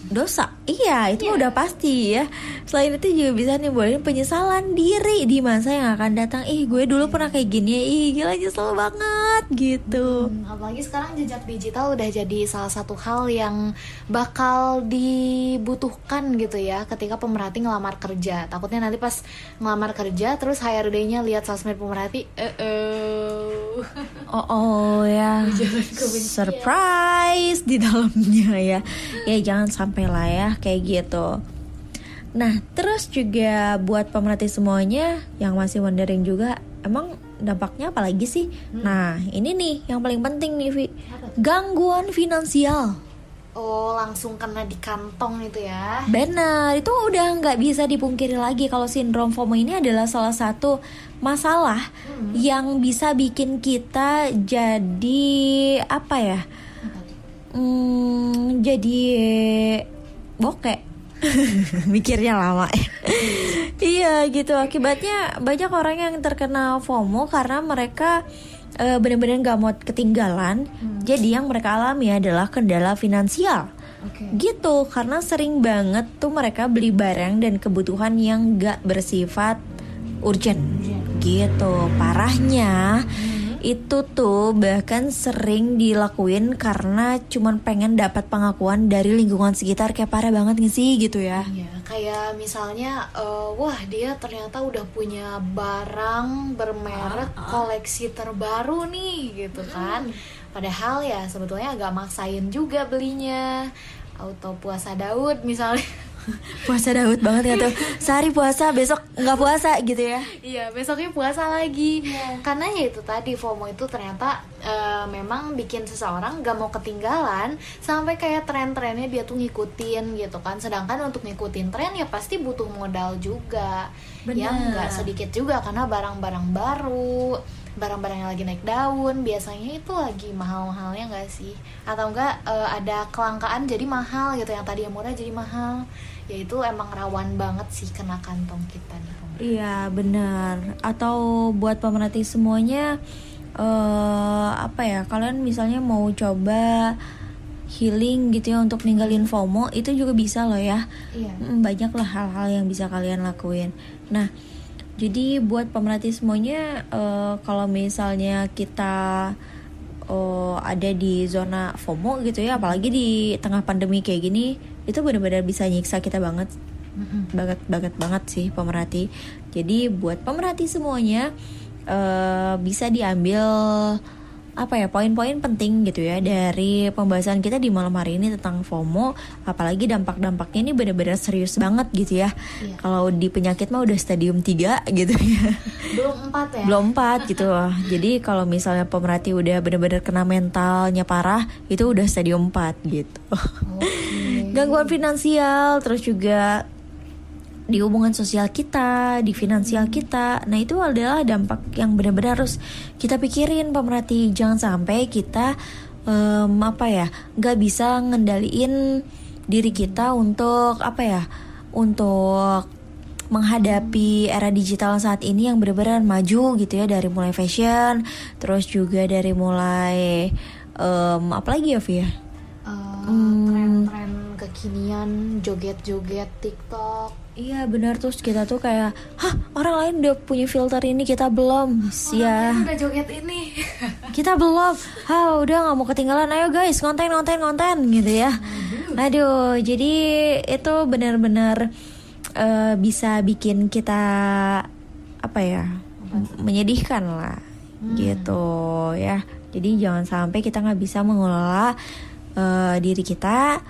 dosa? Iya itu udah pasti ya. Selain itu juga bisa nimbulin penyesalan diri di masa yang akan datang. Ih gue dulu pernah kayak gini ya. Ih gila nyesel banget gitu. Hmm, apalagi sekarang jejak digital udah jadi salah satu hal yang bakal dibutuhkan gitu ya ketika pemerhati ngelamar kerja. Takutnya nanti pas ngelamar kerja terus HRD-nya lihat sosmed pemerhati, eh eh. Oh, oh ya, surprise di dalamnya ya. Ya jangan sampai lah ya kayak gitu. Nah, terus juga buat pemerhati semuanya yang masih wondering juga, emang dampaknya apa lagi sih? Nah, ini nih yang paling penting nih, Vi. Gangguan finansial. Oh, langsung kena di kantong itu ya. Benar, itu udah nggak bisa dipungkiri lagi kalau sindrom FOMO ini adalah salah satu masalah yang bisa bikin kita jadi apa ya? Hmm, jadi bokek. Mikirnya lama. iya gitu. Akibatnya banyak orang yang terkena FOMO karena mereka eh, benar-benar nggak mau ketinggalan. Jadi yang mereka alami adalah kendala finansial Oke. gitu karena sering banget tuh mereka beli barang dan kebutuhan yang gak bersifat urgent gitu parahnya itu tuh bahkan sering dilakuin karena cuman pengen dapat pengakuan dari lingkungan sekitar kayak parah banget gak sih gitu ya Iya, kayak misalnya, eh, wah dia ternyata udah punya barang bermerek koleksi terbaru nih, gitu kan. Padahal ya sebetulnya agak maksain juga belinya. Auto puasa Daud misalnya. puasa Daud banget ya tuh sehari puasa besok nggak puasa gitu ya Iya, besoknya puasa lagi. Karena ya itu tadi FOMO itu ternyata eh, memang bikin seseorang gak mau ketinggalan sampai kayak tren-trennya dia tuh ngikutin gitu kan. Sedangkan untuk ngikutin tren ya pasti butuh modal juga. Yang Benar. nggak sedikit juga karena barang-barang baru, barang-barang yang lagi naik daun biasanya itu lagi mahal-mahalnya nggak sih? Atau enggak eh, ada kelangkaan jadi mahal gitu yang tadi yang murah jadi mahal. Ya itu emang rawan banget sih kena kantong kita nih. Iya benar. Atau buat pemerhati semuanya eh apa ya? Kalian misalnya mau coba healing gitu ya untuk ninggalin FOMO itu juga bisa loh ya. Iya. Mm, Banyak lah hal-hal yang bisa kalian lakuin. Nah, jadi buat pemerhati semuanya eh, kalau misalnya kita oh, ada di zona FOMO gitu ya, apalagi di tengah pandemi kayak gini, itu benar-benar bisa nyiksa kita banget banget banget banget sih pemerhati. Jadi buat pemerhati semuanya eh, bisa diambil apa ya poin-poin penting gitu ya dari pembahasan kita di malam hari ini tentang FOMO, apalagi dampak-dampaknya ini benar-benar serius banget gitu ya. Iya. Kalau di penyakit mah udah stadium 3 gitu ya. Belum empat ya? Belum 4 gitu. Jadi kalau misalnya pemerhati udah benar-benar kena mentalnya parah, itu udah stadium 4 gitu. Oke. Gangguan finansial terus juga di hubungan sosial kita, di finansial kita. Nah, itu adalah dampak yang benar-benar harus kita pikirin pemerhati. Jangan sampai kita em, apa ya, nggak bisa ngendaliin diri kita untuk apa ya, untuk menghadapi era digital saat ini yang benar-benar maju gitu ya dari mulai fashion, terus juga dari mulai em, apa lagi ya, Via? Eh, Hmm. tren-tren kekinian joget-joget TikTok Iya benar. Terus kita tuh kayak Hah orang lain udah punya filter ini kita belum. Ya Ya udah joget ini. Kita belum. Hah udah nggak mau ketinggalan. Ayo guys konten konten konten gitu ya. Aduh jadi itu benar-benar eh, Bisa bikin kita Apa ya Menyedihkan lah Gitu ya. Jadi jangan sampai kita nggak bisa mengelola eh, diri kita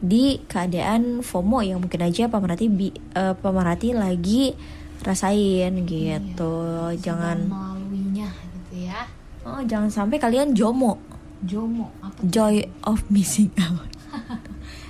di keadaan FOMO yang mungkin aja pemerhati bi- eh, pemerhati lagi rasain gitu. Jangan Sedang melaluinya gitu ya oh, jangan sampai kalian jomo, jomo apa tuh? joy of missing out.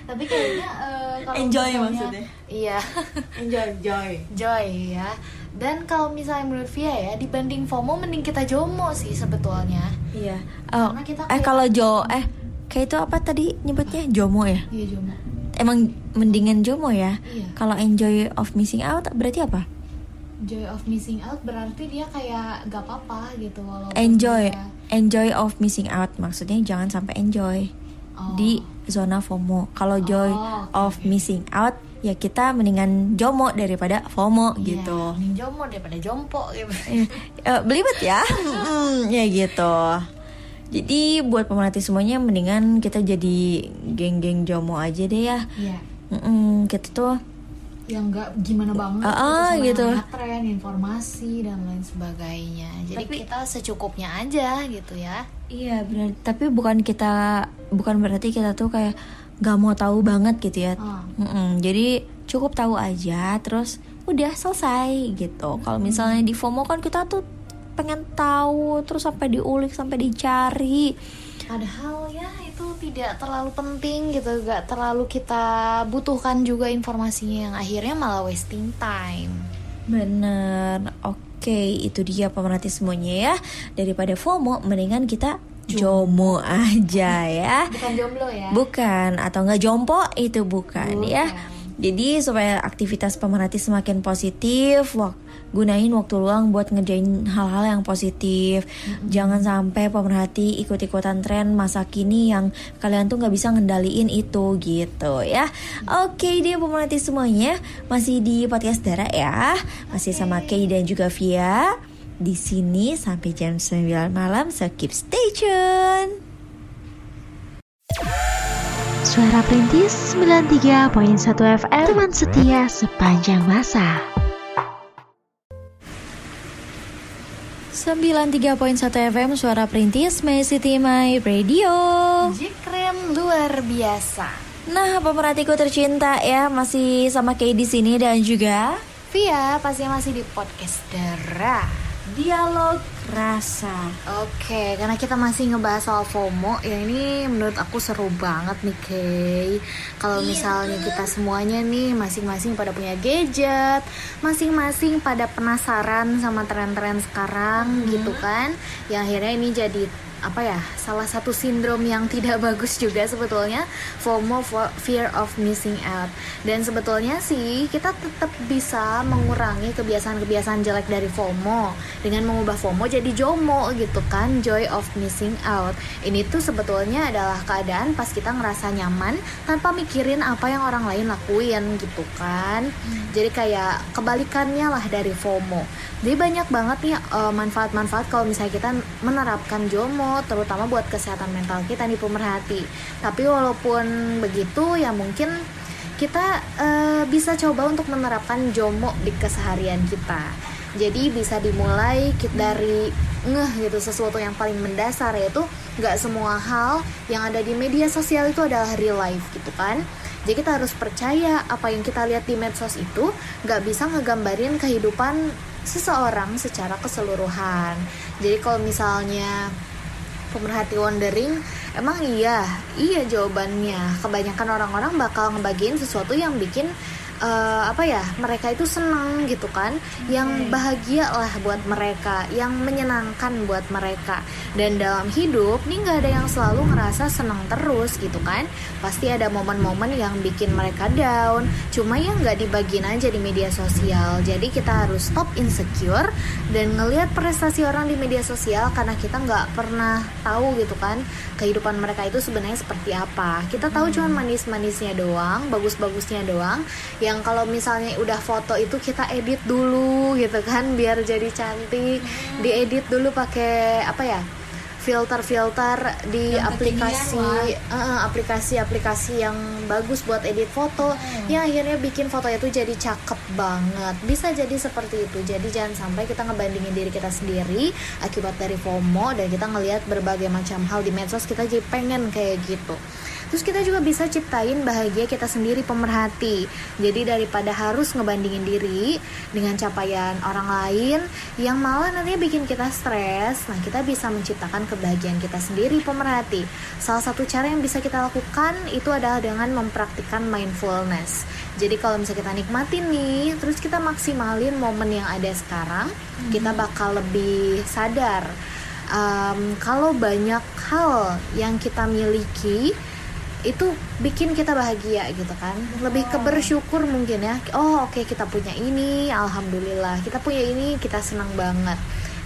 tapi kayaknya eh, kalau Enjoy misalnya- maksudnya. iya Enjoy joy. joy ya dan kalau misalnya menurut Via ya dibanding FOMO mending kita jomo sih sebetulnya Iya. Oh, Karena kita eh kalau jo eh kayak itu apa tadi nyebutnya jomo ya? iya jomo Emang mendingan jomo ya? iya Kalau enjoy of missing out berarti apa? joy of missing out berarti dia kayak gak apa-apa gitu walaupun Enjoy, dia- enjoy of missing out maksudnya jangan sampai enjoy Oh. di zona FOMO. Kalau joy Oh, oke, of missing out ya kita mendingan jomo daripada FOMO Iya, gitu. mending jomo daripada jompo gitu Eh, eh, belibet ya, Mm, ya gitu. Jadi buat pemerhati semuanya mendingan kita jadi geng-geng jomo aja deh ya. iya Mm-mm, kita tuh yang nggak gimana banget Ah, ah, sama gitu. yang namanya tren informasi dan lain sebagainya jadi Tapi- kita secukupnya aja gitu ya Iya benar. Tapi bukan kita bukan berarti kita tuh kayak nggak mau tahu banget gitu ya. Ah. Mm-mm, Jadi cukup tahu aja, terus udah selesai gitu. Kalau misalnya di FOMO kan kita tuh pengen tahu, terus sampai diulik, sampai dicari. padahal ya itu tidak terlalu penting gitu gak terlalu kita butuhkan juga informasinya yang akhirnya malah wasting time Bener. Oke, itu dia pemerhati semuanya ya. Daripada FOMO, mendingan kita jomo aja ya. bukan jomblo ya Bukan atau enggak jompo itu bukan, ya. Jadi supaya aktivitas pemerhati semakin positif, wak- gunain waktu luang buat ngerjain hal-hal yang positif. Jangan sampai pemerhati ikut-ikutan tren masa kini yang kalian tuh nggak bisa ngendaliin itu gitu ya. Oke dia pemerhati semuanya masih di podcast Dara ya, masih sama Kay dan juga Via di sini sampai jam 9 malam. So keep stay tune. Suara Perintis 93.1 FM Teman setia sepanjang masa. 93.1 FM Suara Perintis My City My Radio. Jikren luar biasa. Nah, pemerhatiku tercinta ya, masih sama Kay di sini dan juga Via pasti masih di podcast Dara dialog rasa. Oke, karena kita masih ngebahas soal FOMO, ya ini menurut aku seru banget nih, Kay. Kalau misalnya kita semuanya nih masing-masing pada punya gadget, masing-masing pada penasaran sama tren-tren sekarang gitu kan. Yang akhirnya ini jadi apa ya salah satu sindrom yang tidak bagus juga sebetulnya FOMO fo- fear of missing out. Dan sebetulnya sih kita tetap bisa mengurangi kebiasaan-kebiasaan jelek dari FOMO. Dengan mengubah FOMO jadi JOMO gitu kan joy of missing out. Ini tuh sebetulnya adalah keadaan pas kita ngerasa nyaman tanpa mikirin apa yang orang lain lakuin gitu kan. Jadi kayak kebalikannya lah dari FOMO. Jadi banyak banget nih eh, manfaat-manfaat kalau misalnya kita menerapkan JOMO terutama buat kesehatan mental kita nih pemerhati. Tapi walaupun begitu ya mungkin kita eh, bisa coba untuk menerapkan JOMO di keseharian kita. Jadi bisa dimulai dari ngeh gitu sesuatu yang paling mendasar yaitu nggak semua hal yang ada di media sosial itu adalah real life gitu kan. Jadi kita harus percaya apa yang kita lihat di medsos itu nggak bisa ngegambarin kehidupan seseorang secara keseluruhan. Jadi kalau misalnya pemerhati wondering, emang iya, iya jawabannya. Kebanyakan orang-orang bakal ngebagiin sesuatu yang bikin eh, apa ya mereka itu senang gitu kan. Yang bahagia lah buat mereka yang menyenangkan buat mereka. Dan dalam hidup nih nggak ada yang selalu ngerasa senang terus gitu kan. Pasti ada momen-momen yang bikin mereka down. Cuma yang nggak dibagiin aja di media sosial. Jadi kita harus stop insecure dan ngelihat prestasi orang di media sosial karena kita nggak pernah tahu gitu kan kehidupan mereka itu sebenarnya seperti apa. Kita tahu cuman manis-manisnya doang bagus-bagusnya doang yang kalau misalnya udah foto itu kita edit dulu gitu kan biar jadi cantik. Diedit dulu pakai apa ya filter-filter di aplikasi eh, aplikasi-aplikasi yang bagus buat edit foto yang akhirnya bikin fotonya tuh jadi cakep banget. Bisa jadi seperti itu. Jadi jangan sampai kita ngebandingin diri kita sendiri akibat dari FOMO dan kita ngelihat berbagai macam hal di medsos kita jadi pengen kayak gitu. Terus kita juga bisa ciptain bahagia kita sendiri pemerhati. Jadi daripada harus ngebandingin diri dengan capaian orang lain yang malah nantinya bikin kita stres, nah kita bisa menciptakan kebahagiaan kita sendiri pemerhati. Salah satu cara yang bisa kita lakukan itu adalah dengan mempraktikkan mindfulness. Jadi kalau misalnya kita nikmatin nih, terus kita maksimalin momen yang ada sekarang, kita bakal lebih sadar. Um, kalau banyak hal yang kita miliki itu bikin kita bahagia gitu kan. Lebih ke bersyukur mungkin ya. Oh oke kita punya ini alhamdulillah. Kita punya ini kita senang banget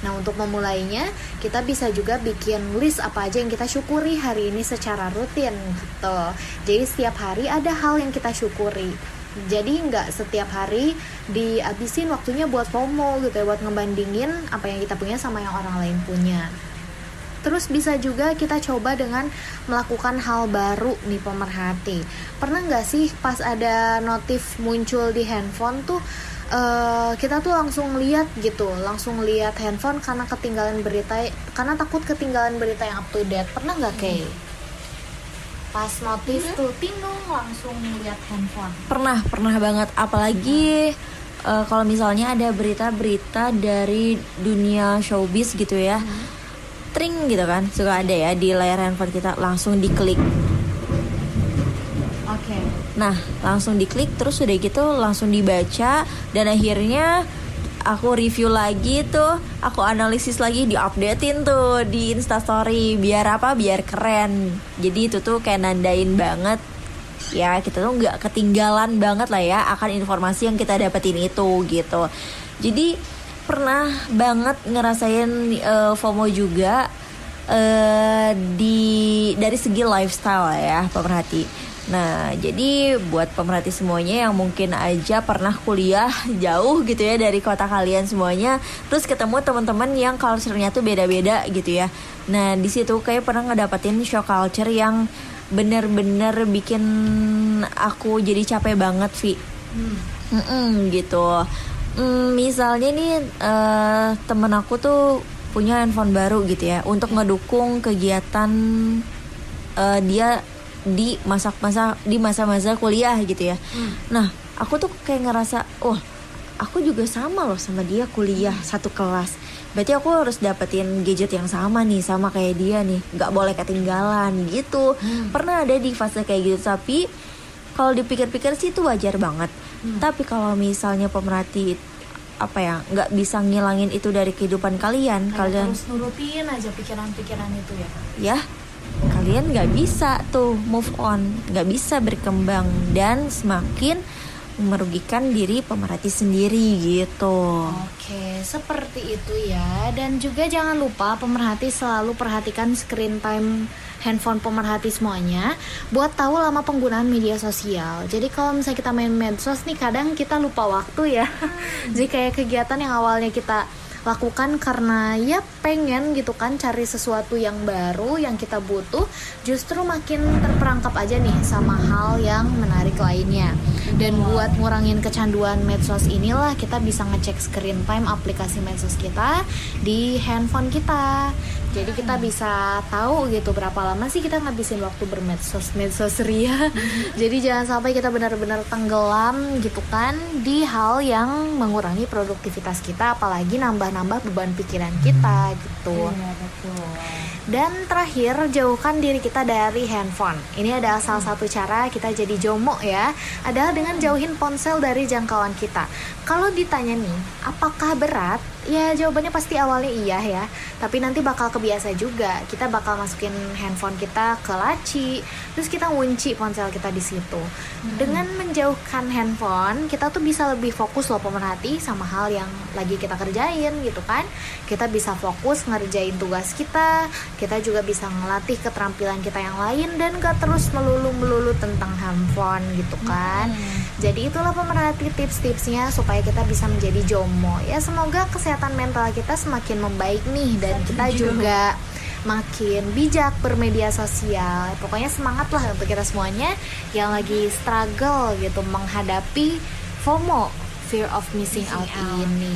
nah untuk memulainya kita bisa juga bikin list apa aja yang kita syukuri hari ini secara rutin gitu. Jadi setiap hari ada hal yang kita syukuri. Jadi nggak setiap hari dihabisin waktunya buat FOMO gitu ya buat ngebandingin apa yang kita punya sama yang orang lain punya. Terus bisa juga kita coba dengan melakukan hal baru nih pemerhati. Pernah nggak sih pas ada notif muncul di handphone tuh eh, kita tuh langsung lihat gitu, langsung lihat handphone karena ketinggalan berita, karena takut ketinggalan berita yang up to date. Pernah nggak kayak? Pas notif tuh tingung langsung lihat handphone. Pernah, pernah banget. Apalagi eh, kalau misalnya ada berita-berita dari dunia showbiz gitu ya. Tring gitu kan, suka ada ya di layar handphone kita langsung diklik. Nah, langsung diklik terus udah gitu langsung dibaca dan akhirnya aku review lagi tuh, aku analisis lagi, diupdatein tuh di Instastory biar apa? Biar keren. Jadi itu tuh kayak nandain banget ya kita tuh nggak ketinggalan banget lah ya akan informasi yang kita dapetin itu gitu. Jadi pernah banget ngerasain eh, FOMO juga eh di dari segi lifestyle ya pemerhati. Nah, jadi buat pemerhati semuanya yang mungkin aja pernah kuliah jauh gitu ya dari kota kalian semuanya, terus ketemu teman-teman yang culture-nya tuh beda-beda gitu ya. Nah, di situ kayak pernah ngedapetin shock culture yang bener-bener bikin aku jadi capek banget, Vi. Mm-mm, gitu. Mm, misalnya nih eh, temen aku tuh punya handphone baru gitu ya untuk ngedukung kegiatan eh, dia di masa-masa di masa-masa kuliah gitu ya. Nah, aku tuh kayak ngerasa, oh, aku juga sama loh sama dia kuliah satu kelas. Berarti aku harus dapetin gadget yang sama nih sama kayak dia nih, nggak boleh ketinggalan gitu. Pernah ada di fase kayak gitu, tapi kalau dipikir-pikir sih itu wajar banget. Tapi kalau misalnya pemerhati apa ya nggak bisa ngilangin itu dari kehidupan kalian, Kayak kalian terus nurutin aja pikiran-pikiran itu ya. ya kalian nggak bisa tuh move on nggak bisa berkembang dan semakin merugikan diri pemerhati sendiri gitu Oke, seperti itu ya. Dan juga jangan lupa pemerhati selalu perhatikan screen time handphone pemerhati semuanya buat tahu lama penggunaan media sosial. Jadi kalau misalnya kita main medsos nih kadang kita lupa waktu ya. Jadi kayak kegiatan yang awalnya kita lakukan karena ya pengen gitu kan cari sesuatu yang baru yang kita butuh justru makin terperangkap aja nih sama hal yang menarik lainnya. Dan buat ngurangin kecanduan medsos inilah kita bisa ngecek screen time aplikasi medsos kita di handphone kita jadi kita bisa tahu gitu berapa lama sih kita ngabisin waktu bermedsos medsos ria jadi jangan sampai kita benar-benar tenggelam gitu kan di hal yang mengurangi produktivitas kita apalagi nambah-nambah beban pikiran kita gitu dan terakhir, jauhkan diri kita dari handphone. Ini adalah salah satu cara kita jadi jomo ya, adalah dengan jauhin ponsel dari jangkauan kita. Kalau ditanya nih, apakah berat? Ya jawabannya pasti awalnya iya ya, tapi nanti bakal kebiasa juga. Kita bakal masukin handphone kita ke laci, terus kita ngunci ponsel kita di situ. Dengan menjauhkan handphone, kita tuh bisa lebih fokus loh pemerhati sama hal yang lagi kita kerjain gitu kan. Kita bisa fokus ngerjain tugas kita, kita juga bisa ngelatih keterampilan kita yang lain dan gak terus melulu-melulu tentang handphone gitu kan. Jadi itulah pemerhati tips-tipsnya supaya kita bisa menjadi jomo. Ya semoga kesehatan mental kita semakin membaik nih dan kita juga makin bijak bermedia sosial. Pokoknya semangat lah untuk kita semuanya yang lagi struggle gitu menghadapi FOMO, fear of missing, out, ini.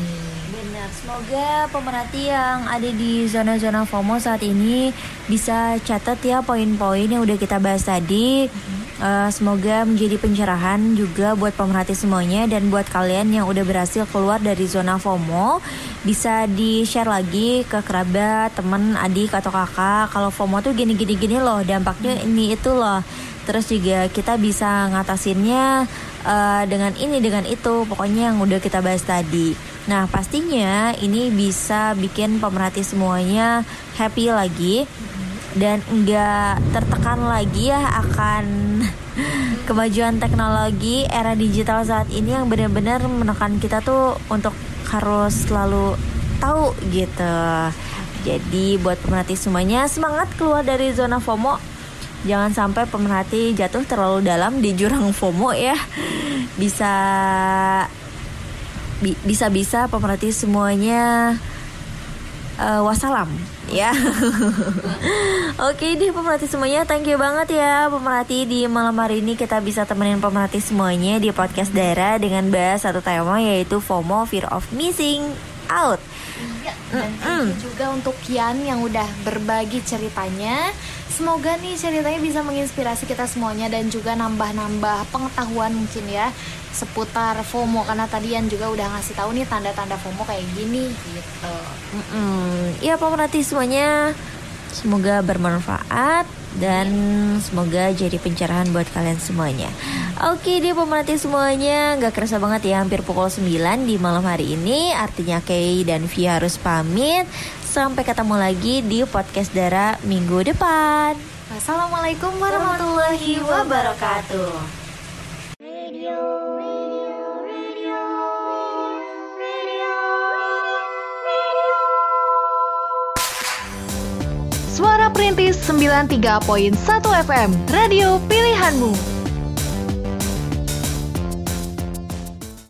Benar, semoga pemerhati yang ada di zona-zona FOMO saat ini bisa catat ya poin-poin yang udah kita bahas tadi. Eh, semoga menjadi pencerahan juga buat pemerhati semuanya dan buat kalian yang udah berhasil keluar dari zona FOMO bisa di share lagi ke kerabat, temen, adik atau kakak. Kalau FOMO tuh gini-gini gini loh, dampaknya ini itu loh. Terus juga kita bisa ngatasinnya eh, dengan ini dengan itu, pokoknya yang udah kita bahas tadi. Nah pastinya ini bisa bikin pemerhati semuanya happy lagi dan enggak tertekan lagi ya akan kemajuan teknologi era digital saat ini yang benar-benar menekan kita tuh untuk harus selalu tahu gitu. Jadi buat pemerhati semuanya semangat keluar dari zona FOMO. Jangan sampai pemerhati jatuh terlalu dalam di jurang FOMO ya. Bisa bi- bisa-bisa pemerhati semuanya eh, wassalam ya. Oke deh pemerhati semuanya, thank you banget ya pemerhati di malam hari ini kita bisa temenin pemerhati semuanya di podcast daerah dengan bahas satu tema yaitu FOMO, fear of missing out. Iya, dan thank you juga untuk Kian yang udah berbagi ceritanya. Semoga nih ceritanya bisa menginspirasi kita semuanya dan juga nambah-nambah pengetahuan mungkin ya seputar FOMO karena tadi Yan juga udah ngasih tahu nih tanda-tanda FOMO kayak gini gitu. Mm-mm. Ya pemerhati semuanya, semoga bermanfaat dan semoga jadi pencerahan buat kalian semuanya. Oke deh pemerhati semuanya, nggak kerasa banget ya hampir pukul 9 di malam hari ini. Artinya Kay dan Via harus pamit. Sampai ketemu lagi di podcast Dara minggu depan. Wassalamualaikum warahmatullahi wabarakatuh. Radio, Suara Perintis 93.1 FM, radio pilihanmu.